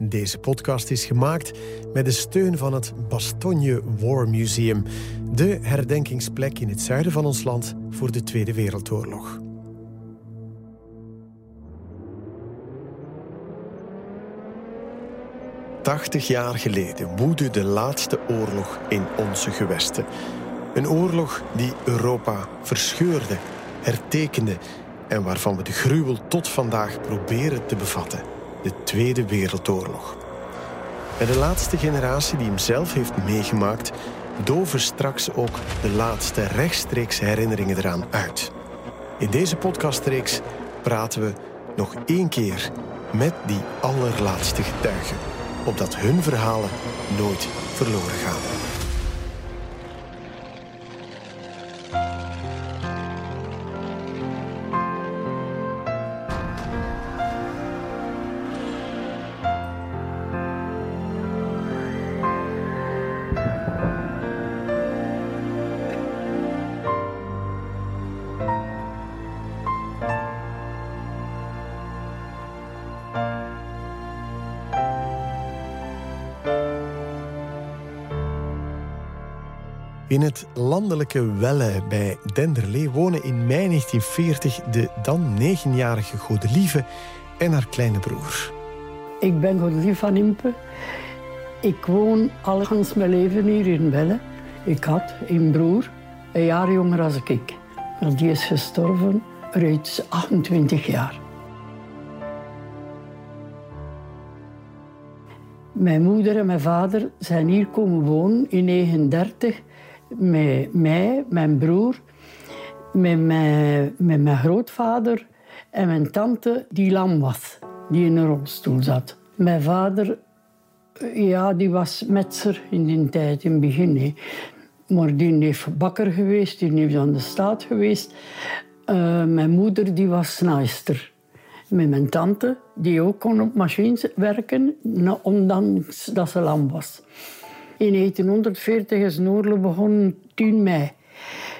Deze podcast is gemaakt met de steun van het Bastogne War Museum, de herdenkingsplek in het zuiden van ons land voor de Tweede Wereldoorlog. Tachtig jaar geleden woedde de laatste oorlog in onze gewesten. Een oorlog die Europa verscheurde, hertekende en waarvan we de gruwel tot vandaag proberen te bevatten. De Tweede Wereldoorlog. En de laatste generatie die hem zelf heeft meegemaakt, doven straks ook de laatste rechtstreeks herinneringen eraan uit. In deze podcastreeks praten we nog één keer met die allerlaatste getuigen, opdat hun verhalen nooit verloren gaan. In het landelijke Welle bij Denderlee wonen in mei 1940 de dan negenjarige Godelieve en haar kleine broer. Ik ben Godelieve van Impe. Ik woon al mijn leven hier in Welle. Ik had een broer, een jaar jonger als ik. Maar die is gestorven, reeds 28 jaar. Mijn moeder en mijn vader zijn hier komen wonen in 1939 met mij, mijn broer, met mijn, met mijn grootvader en mijn tante die lam was, die in een rolstoel zat. Mijn vader, ja, die was metser in die tijd, in het begin. Maar die heeft bakker geweest, die heeft aan de staat geweest. Uh, mijn moeder die was snijster. Met mijn tante, die ook kon op machines werken, ondanks dat ze lam was. In 1940 is de oorlog begonnen, 10 mei.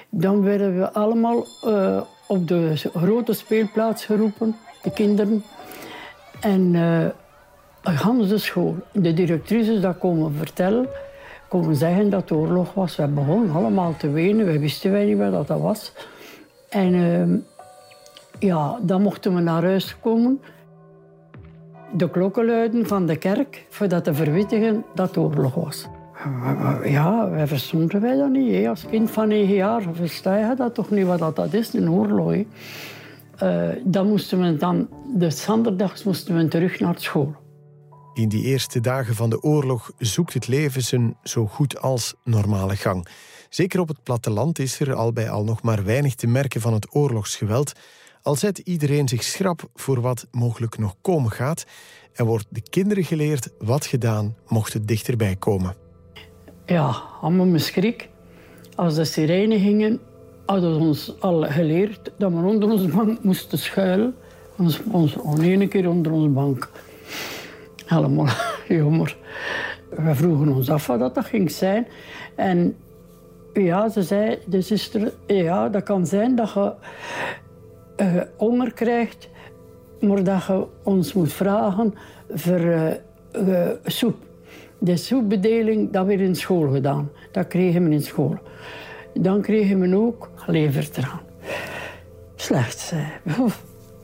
Dan werden we allemaal uh, op de grote speelplaats geroepen, de kinderen. En Hans de school, de directrices dat komen vertellen, komen zeggen dat oorlog was. We begonnen allemaal te wenen, we wisten wij niet wat dat was. En uh, ja, dan mochten we naar huis komen. De klokken luiden van de kerk, voordat te verwittigen dat oorlog was. Ja, wij verstonden wij dat niet. Als kind van negen jaar versta je dat toch niet wat dat is, een oorlog. Uh, dan moesten we dan, de zanderdags moesten we terug naar school. In die eerste dagen van de oorlog zoekt het leven zijn zo goed als normale gang. Zeker op het platteland is er al bij al nog maar weinig te merken van het oorlogsgeweld. Al zet iedereen zich schrap voor wat mogelijk nog komen gaat en wordt de kinderen geleerd wat gedaan mocht het dichterbij komen ja, allemaal mijn schrik. Als de sirene gingen, hadden ze ons al geleerd dat we onder onze bank moesten schuilen. Ons, ons, ene keer onder onze bank. Helemaal jammer. We vroegen ons af wat dat ging zijn. En ja, ze zei, de zuster, ja, dat kan zijn dat je uh, krijgt, maar dat je ons moet vragen voor uh, soep. De soepbedeling, dat werd in school gedaan. Dat kregen we in school. Dan kregen we ook levertraan. Slecht,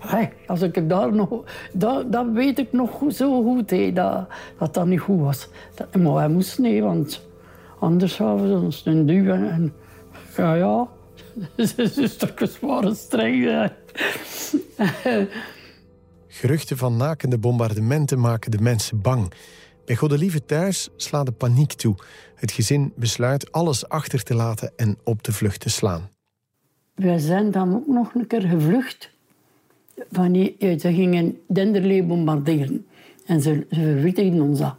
Hey, als ik daar nog... Dat, dat weet ik nog zo goed, hey, dat, dat niet goed was. Dat, maar wij moesten niet, want anders zouden we ons een duwen. En ja, ja, ze zustertjes waren streng. Geruchten van nakende bombardementen maken de mensen bang. Bij Godelieve thuis slaat de paniek toe. Het gezin besluit alles achter te laten en op de vlucht te slaan. We zijn dan ook nog een keer gevlucht. Van, ze gingen Denderlee bombarderen. En ze, ze ons dat.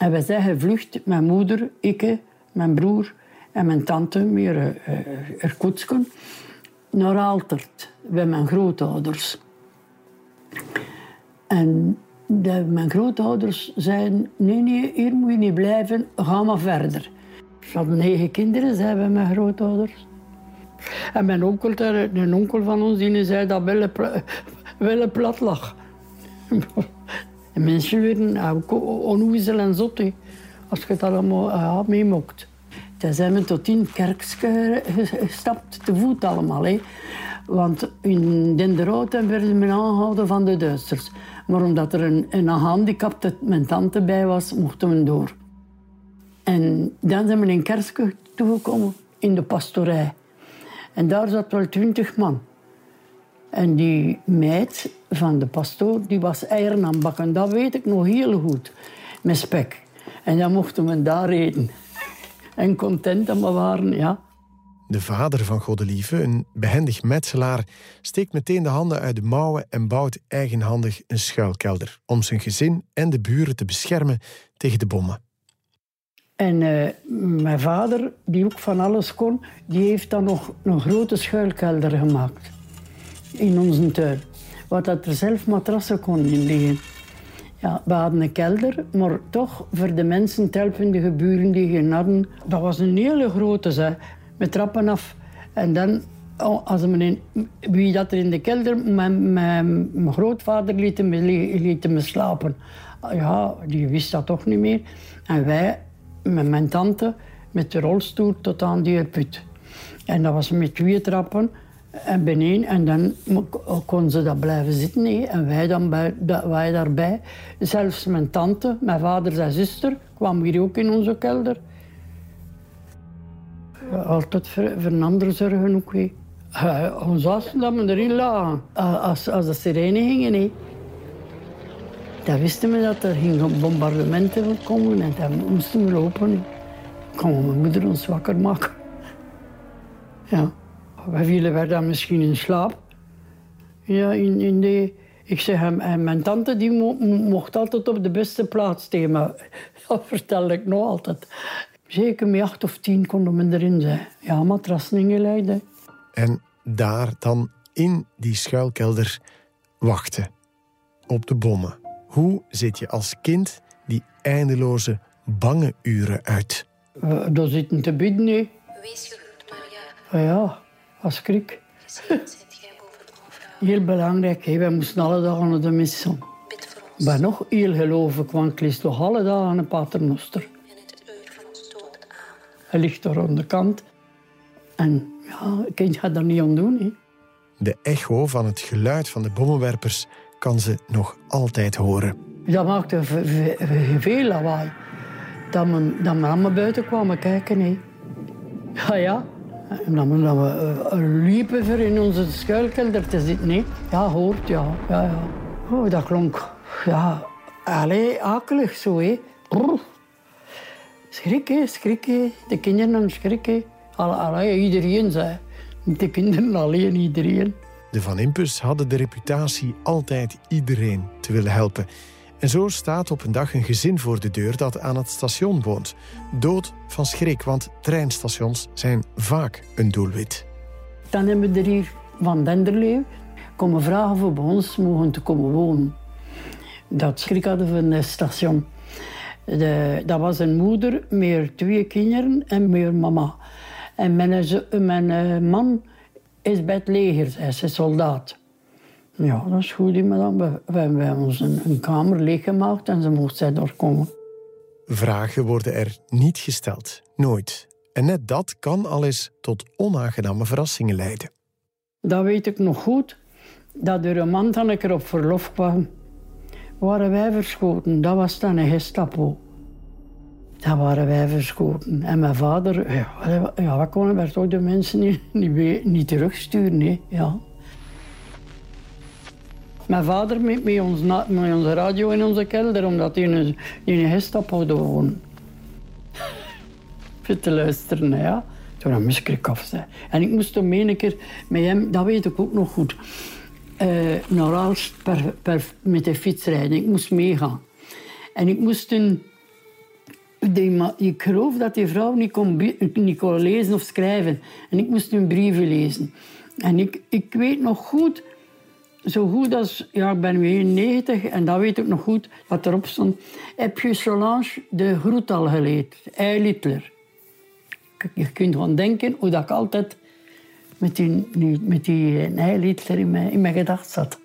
En wij zijn gevlucht, mijn moeder, ik, mijn broer en mijn tante, meer uh, Erkoetsken, naar Altert, bij mijn grootouders. En de, mijn grootouders zeiden, nee, nee, hier moet je niet blijven, ga maar verder. Ze hadden negen kinderen, zeiden mijn grootouders. En mijn onkel, een onkel van ons, die zei dat Welle, Welle plat lag. En mensen werden ook onnoezel en zot, als je dat allemaal ja, meemokt. Toen zijn we tot in kerk gestapt, te voet allemaal. Hè. Want in Denderhout werden we aangehouden van de Duitsers. Maar omdat er een, een gehandicapte mijn tante bij was, mochten we door. En dan zijn we in Kerske toegekomen, in de pastorij. En daar zat wel twintig man. En die meid van de pastoor, die was eieren aan bakken. Dat weet ik nog heel goed. Met spek. En dan mochten we daar eten. En content dat we waren, ja. De vader van Godelieve, een behendig metselaar, steekt meteen de handen uit de mouwen en bouwt eigenhandig een schuilkelder om zijn gezin en de buren te beschermen tegen de bommen. En uh, mijn vader, die ook van alles kon, die heeft dan nog een grote schuilkelder gemaakt in onze tuin. Wat dat er zelf matrassen kon in liggen. Ja, we hadden een kelder, maar toch voor de mensen, telpende buren die geen hadden, dat was een hele grote, zeg, met trappen af. En dan, oh, als men wie dat er in de kelder, mijn, mijn, grootvader liet me, liet slapen. Ja, die wist dat toch niet meer. En wij, met mijn tante, met de rolstoel tot aan die put. En dat was met twee trappen en beneden. En dan kon ze dat blijven zitten. En wij, dan bij, wij daarbij. Zelfs mijn tante, mijn vader en zuster kwamen hier ook in onze kelder. Altijd voor, een ander zorgen ook. He. Ons was dat we erin lagen. Als, als de sirene gingen. Dan wisten we dat er gingen bombardementen komen en dan moesten we lopen. Kon mijn moeder ons wakker maken. Ja. We vielen we dan misschien in slaap. Ja, in, in de... Ik zeg hem, en mijn tante die mocht altijd op de beste plaats me. Dat vertelde ik nog altijd. Zeker met acht of tien konden we erin zijn. Ja, matrassen ingeleid. En daar dan in die schuilkelder wachten. Op de bommen. Hoe zit je als kind die eindeloze bange uren uit? Uh, daar zitten te bidden, nee. Wees gegroet, Maria. Ja, als schrik. Heel belangrijk, hè. wij moesten alle dagen naar de mis. Ik ben nog heel gelovig, want ik lees toch alle dagen een paternoster. Hij ligt er aan de kant. En ja, een kind gaat daar niet aan doen. Hè. De echo van het geluid van de bommenwerpers kan ze nog altijd horen. Dat maakte veel lawaai. Dat men, dat men allemaal buiten kwamen kijken. Hè. Ja, ja. En dan, dan we uh, liepen voor in onze schuilkelder te zitten. Nee. Ja, hoort, ja. ja, ja. Oh, dat klonk, ja, allee, akelig zo, hè. Schrik, hè, schrik, hè. De kinderen schrikken. Allee, iedereen, zei. De kinderen alleen, iedereen. De Van Impus hadden de reputatie altijd iedereen te willen helpen. En zo staat op een dag een gezin voor de deur dat aan het station woont. Dood van schrik, want treinstations zijn vaak een doelwit. Dan hebben we er hier van Denderleeuw komen vragen voor bij ons mogen te komen wonen. Dat schrik hadden van het station. De, dat was een moeder met twee kinderen en met mama. En mijn, mijn eh, man is bij het leger, hij is soldaat. Ja, dat is goed, madame. We, hebben ons een, een kamer leeggemaakt en ze mocht zij doorkomen. Vragen worden er niet gesteld. Nooit. En net dat kan al eens tot onaangename verrassingen leiden. Dat weet ik nog goed. Dat er een man dan ik er op verlof kwam, waren wij verschoten. Dat was dan een gestapo. Dat waren wij verschoten. En mijn vader, ja, ja we konden toch de mensen niet, niet, niet terugsturen. Nee. Ja. Mijn vader met, met, ons, met onze radio in onze kelder, omdat hij in, een gestap hadden wonen. Voor te luisteren, ja. Toen had ik schrik af. En ik moest toen een keer met hem, dat weet ik ook nog goed, uh, naar per, met de fiets rijden. Ik moest meegaan. En ik moest toen... ik geloof dat die vrouw niet kon, lezen of schrijven. En ik moest een brieven lezen. En ik, ik weet nog goed zo goed als, ja, ik ben nu 91 en dat weet ik nog goed, wat erop stond. Heb je Solange de groet al geleerd? Hitler. Je kunt gewoon denken hoe dat ik altijd met die, met die Hitler in mijn, in gedachten zat.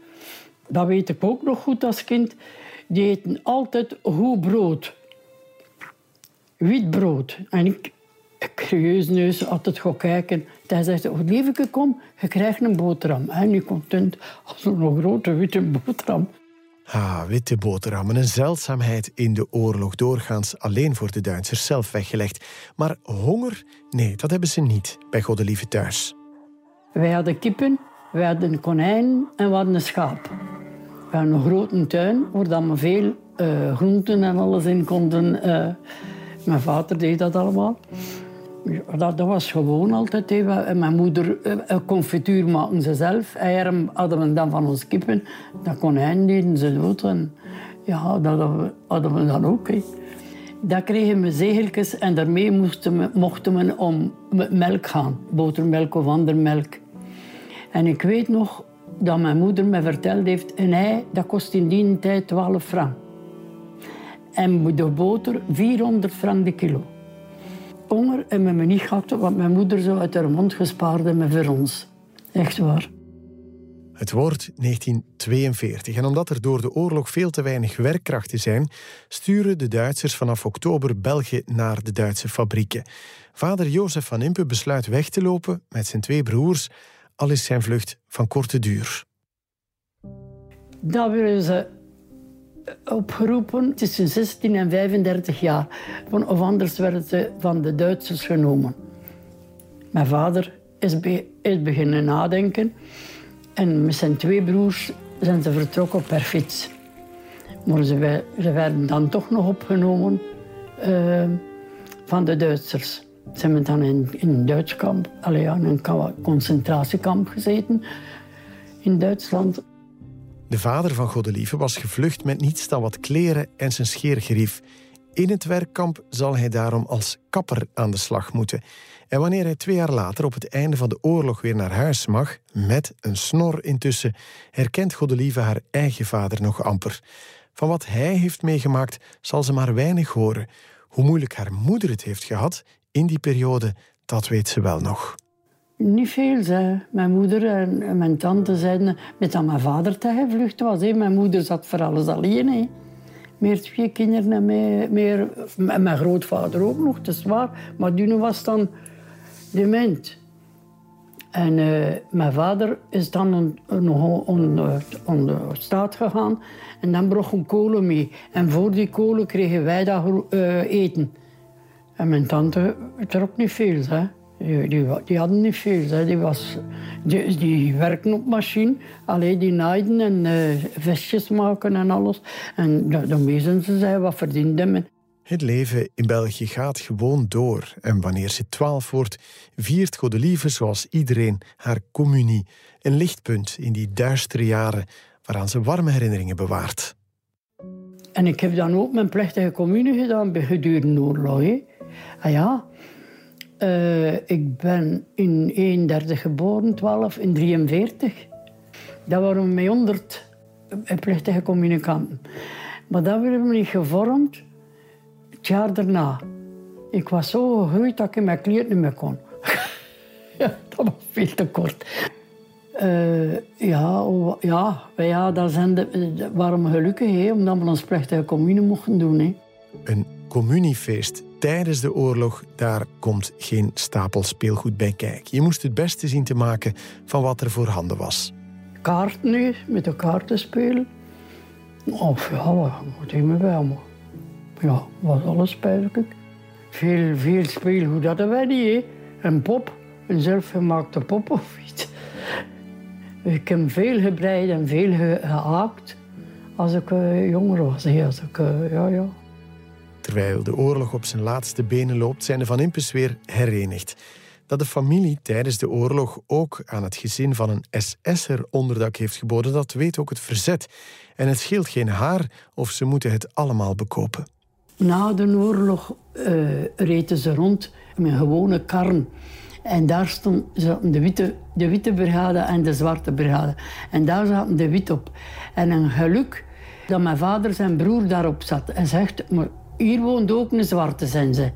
dat weet ik ook nog goed als kind, die eten altijd goed brood. Wit brood. En ik, curieus neus, altijd gaan kijken. Hij zegt, oh, lieveke, kom, je krijgt een boterham. En ik content als een grote witte boterham. Ah, witte boterhammen, een zeldzaamheid in de oorlog, doorgaans alleen voor de Duitsers zelf weggelegd. Maar honger, nee, dat hebben ze niet bij Goddelieve thuis. Wij hadden kippen, wij hadden een konijn en we een schaap. We hadden een grote tuin waar we veel uh, groenten en alles in konden. Uh, mijn vader deed dat allemaal. Dat, dat, was gewoon altijd. En mijn moeder, uh, confituur maken ze zelf. Eieren hadden we dan van ons kippen. Dat konijn deden ze dood. Ja, dat hadden we dan ook. He. Dat kregen we zegeltjes en daarmee mochten we om melk gaan. Botermelk of andere melk. En ik weet nog dat mijn moeder me verteld heeft... een ei, dat kost in die tijd 12 frank. En de boter 400 frank de kilo. Honger en me niet gehad, wat mijn moeder zo uit haar mond gespaard hebben voor ons. Echt waar. Het wordt 1942 en omdat er door de oorlog veel te weinig werkkrachten zijn, sturen de Duitsers vanaf oktober België naar de Duitse fabrieken. Vader Jozef van Impe besluit weg te lopen met zijn twee broers al is zijn vlucht van korte duur. Daar werden ze opgeroepen tussen 16 en 35 jaar. Of anders werden ze van de Duitsers genomen. Mijn vader is, is beginnen nadenken. En met zijn twee broers zijn ze vertrokken per fiets. Maar ze, werden dan toch nog opgenomen uh, van de Duitsers. Ze hebben dan in, een Duits kamp, allee, in een concentratiekamp gezeten in Duitsland. De vader van Godelieve was gevlucht met niets dan wat kleren en zijn scheergerief. In het werkkamp zal hij daarom als kapper aan de slag moeten. En wanneer hij twee jaar later op het einde van de oorlog weer naar huis mag, met een snor intussen, herkent Godelieve haar eigen vader nog amper. Van wat hij heeft meegemaakt zal ze maar weinig horen. Hoe moeilijk haar moeder het heeft gehad, in die periode, dat weet ze wel nog. Niet veel, mijn moeder en mijn tante zeiden met dat mijn vader te gevlucht was. Mijn moeder zat voor alles alleen. Meer twee kinderen en meer, mijn grootvader ook nog, dat is waar. Maar die was dan dement. En uh, mijn vader is dan nog on, staat gegaan en dan bracht een kolen mee. En voor die kolen kregen wij dat uh, eten. En mijn tante ook niet veel. Hè. Die, die, die hadden niet veel. Hè. Die, was, die, die werkten op machine. Alleen die naaiden en uh, vestjes maken en alles. En daarmee zijn ze zei, wat verdienden. Het leven in België gaat gewoon door. En wanneer ze twaalf wordt, viert Godelieve zoals iedereen haar communie. Een lichtpunt in die duistere jaren waaraan ze warme herinneringen bewaart. En ik heb dan ook mijn plechtige commune gedaan gedurende oorlog. Ah ja, uh, ik ben in 31 geboren, 12 in 43. Dat waren met 100 plechtige communicanten. Maar dat werden we niet gevormd het jaar daarna. Ik was zo gegroeid dat ik mijn kleren niet meer kon. ja, dat was veel te kort. Uh, ja, ja, ja, daar zijn de, we gelukkig, hè, omdat we ons plechtige commune mochten doen. Hè. Een communiefeest tijdens de oorlog, daar komt geen stapel speelgoed bij kijken. Je moest het beste zien te maken van wat er voorhanden was. Kaarten nu, met de kaarten spelen. Of ja, wat hebben we bij me? Ja, was alles eigenlijk. Veel, veel speelgoed hadden wij niet, hè. Een pop, een zelfgemaakte pop of iets. Ik heb veel gebreid en veel gehaakt als ik uh, jonger was. Als ik, uh, ja, ja. Terwijl de oorlog op zijn laatste benen loopt, zijn de Van Impes weer herenigd. Dat de familie tijdens de oorlog ook aan het gezin van een SS'er onderdak heeft geboden, dat weet ook het verzet. En het scheelt geen haar of ze moeten het allemaal bekopen. Na de oorlog uh, reden ze rond met gewone karren. En daar stond de witte, de witte brigade en de zwarte brigade. En daar zaten de wit op. En een geluk dat mijn vader zijn broer daarop zat. En zegt, maar hier woont ook een zwarte, zijn ze.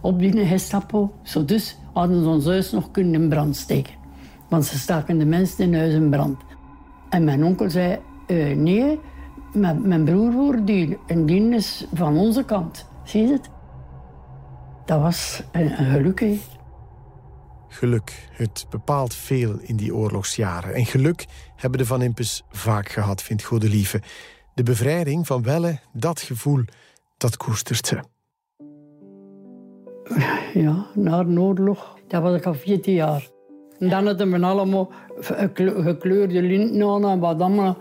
Op die Gestapo. Zo dus hadden ze ons huis nog kunnen in brand steken. Want ze staken de mensen in huis in brand. En mijn onkel zei, Uh, nee, mijn, mijn broer wordt die. En van onze kant. Zie je het? Dat was een, een geluk. Geluk, het bepaalt veel in die oorlogsjaren. En geluk hebben de Van Impes vaak gehad, vindt Godelieve. De bevrijding van Welle, dat gevoel, dat koestert ze. Ja, na de oorlog, dat was ik al 14 jaar. En dan hadden we allemaal gekleurde linten aan en wat allemaal.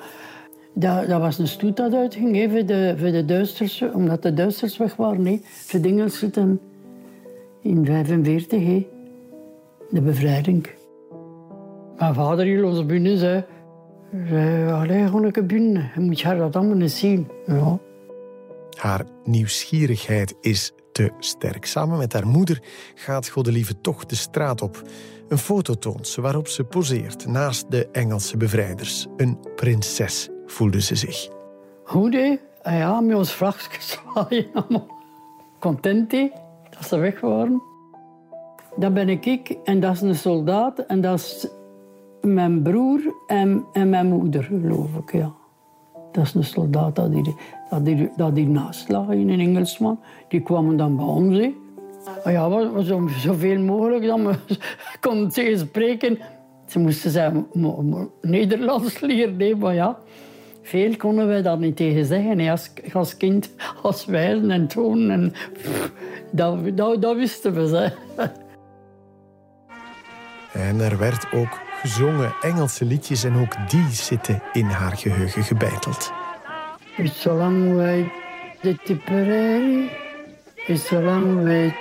Dat, dat was een stoet dat uitging voor, de, voor de Duitsers, omdat de Duitsers weg waren. Hè. Voor de Engelsen in 1945, hè. de bevrijding. Mijn vader hield ons binnen zei, allee, gewoon een binnen. Je moet haar dat allemaal zien. Ja. Haar nieuwsgierigheid is te sterk. Samen met haar moeder gaat Godelieve toch de straat op. Een foto toont ze waarop ze poseert naast de Engelse bevrijders. Een prinses voelde ze zich. Goed, hè? Ah ja, met ons vlagjes zwaaien. Content, hè? Dat ze weg waren. Dat ben ik en dat is een soldaat en dat is mijn broer en, en mijn moeder, geloof ik, ja. Dat is een soldaat dat die, dat die naast lag, een Engelsman. Die kwamen dan bij ons. Hè. Ah ja, was zoveel mogelijk dat we konden tegen spreken. Ze moesten zijn Nederlands leren, maar ja. Veel konden wij daar niet tegen zeggen. Hè. Als, als kind, als wijzen en tonen. En, dat, dat, wisten we. En er werd ook gezongen Engelse liedjes en ook die zitten in haar geheugen gebeiteld. It's a long way to Tipperary. It's a long way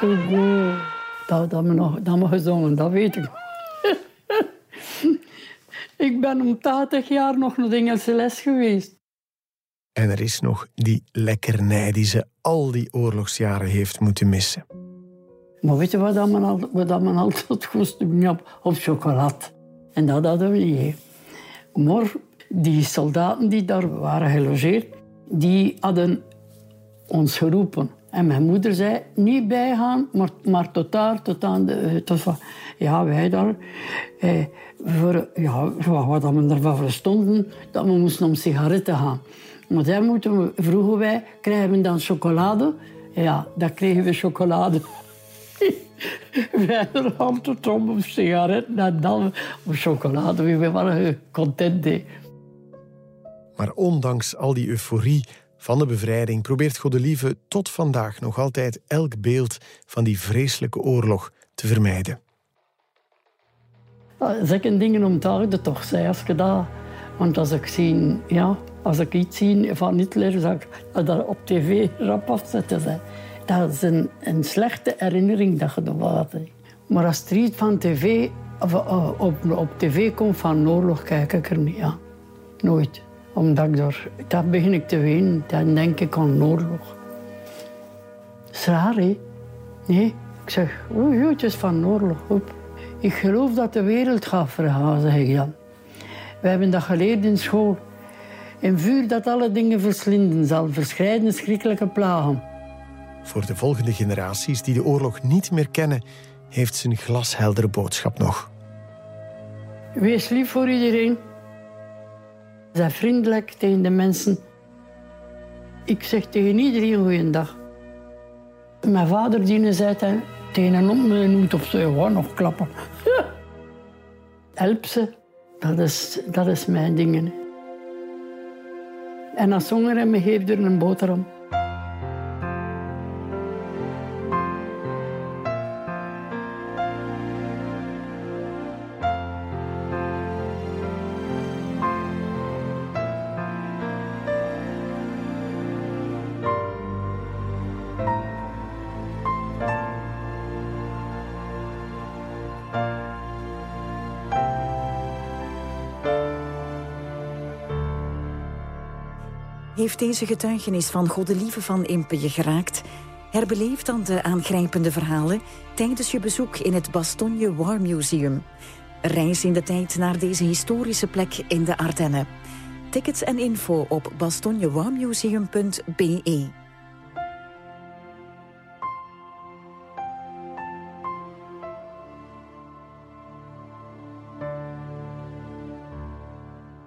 to go. Dat, dat, me nog, dat me gezongen, dat weet ik. ik ben om 80 jaar nog naar de Engelse les geweest. En er is nog die lekkernij die ze al die oorlogsjaren heeft moeten missen. Maar weet je wat, dat men, altijd goed op? Op chocolade. En dat hadden we niet. Maar die soldaten die daar waren gelogeerd, die hadden ons geroepen. En mijn moeder zei, niet bijgaan, maar, maar tot daar, tot aan de... Tot, ja, wij daar. Eh, voor, ja, wat we ervan verstonden, dat we moesten om sigaretten gaan. Maar daar moeten we, vroegen wij, krijgen we dan chocolade? Ja, dan kregen we chocolade. wij altijd om op sigaretten en dan op chocolade. We waren content. Maar ondanks al die euforie van de bevrijding probeert Godelieve tot vandaag nog altijd elk beeld van die vreselijke oorlog te vermijden. Zeker dingen om te houden toch, zei als je dat... Want als ik, zie, ja, als ik iets zie van Hitler, zou ik dat op tv rap afzetten. Dat is een, slechte herinnering dat je dat had. Maar als er iets van tv, op, op tv komt van oorlog, kijk ik er niet aan. Nooit. Omdat ik daar, dat begin ik te weten. Dan denk ik aan oorlog. Dat is raar, hè? Nee. Ik zeg, oei, het van oorlog. Ik geloof dat de wereld gaat vergaan, zeg ik dan. We hebben dat geleerd in school. Een vuur dat alle dingen verslinden zal, verschrijden schrikkelijke plagen. Voor de volgende generaties die de oorlog niet meer kennen, heeft een glasheldere boodschap nog. Wees lief voor iedereen. Zeg vriendelijk tegen de mensen. Ik zeg tegen iedereen goeiedag. Mijn vader die zei tegen een mijn hoed of gewoon nog klappen. Help ze, dat is, dat is mijn dingen. En als honger me geeft er een boterham. Heeft deze getuigenis van Goddelieve van Impe je geraakt? Herbeleef dan de aangrijpende verhalen tijdens je bezoek in het Bastogne War Museum. Reis in de tijd naar deze historische plek in de Ardennen. Tickets en info op bastognewarmuseum.be.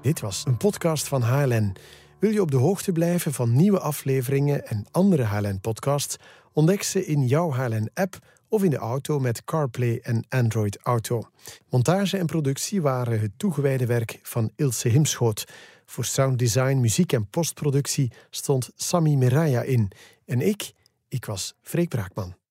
Dit was een podcast van HLN. Wil je op de hoogte blijven van nieuwe afleveringen en andere HLN-podcasts? Ontdek ze in jouw HLN-app of in de auto met CarPlay en Android Auto. Montage en productie waren het toegewijde werk van Ilse Himschoot. Voor sounddesign, muziek en postproductie stond Sami Miraya in. En ik, ik was Freek Braakman.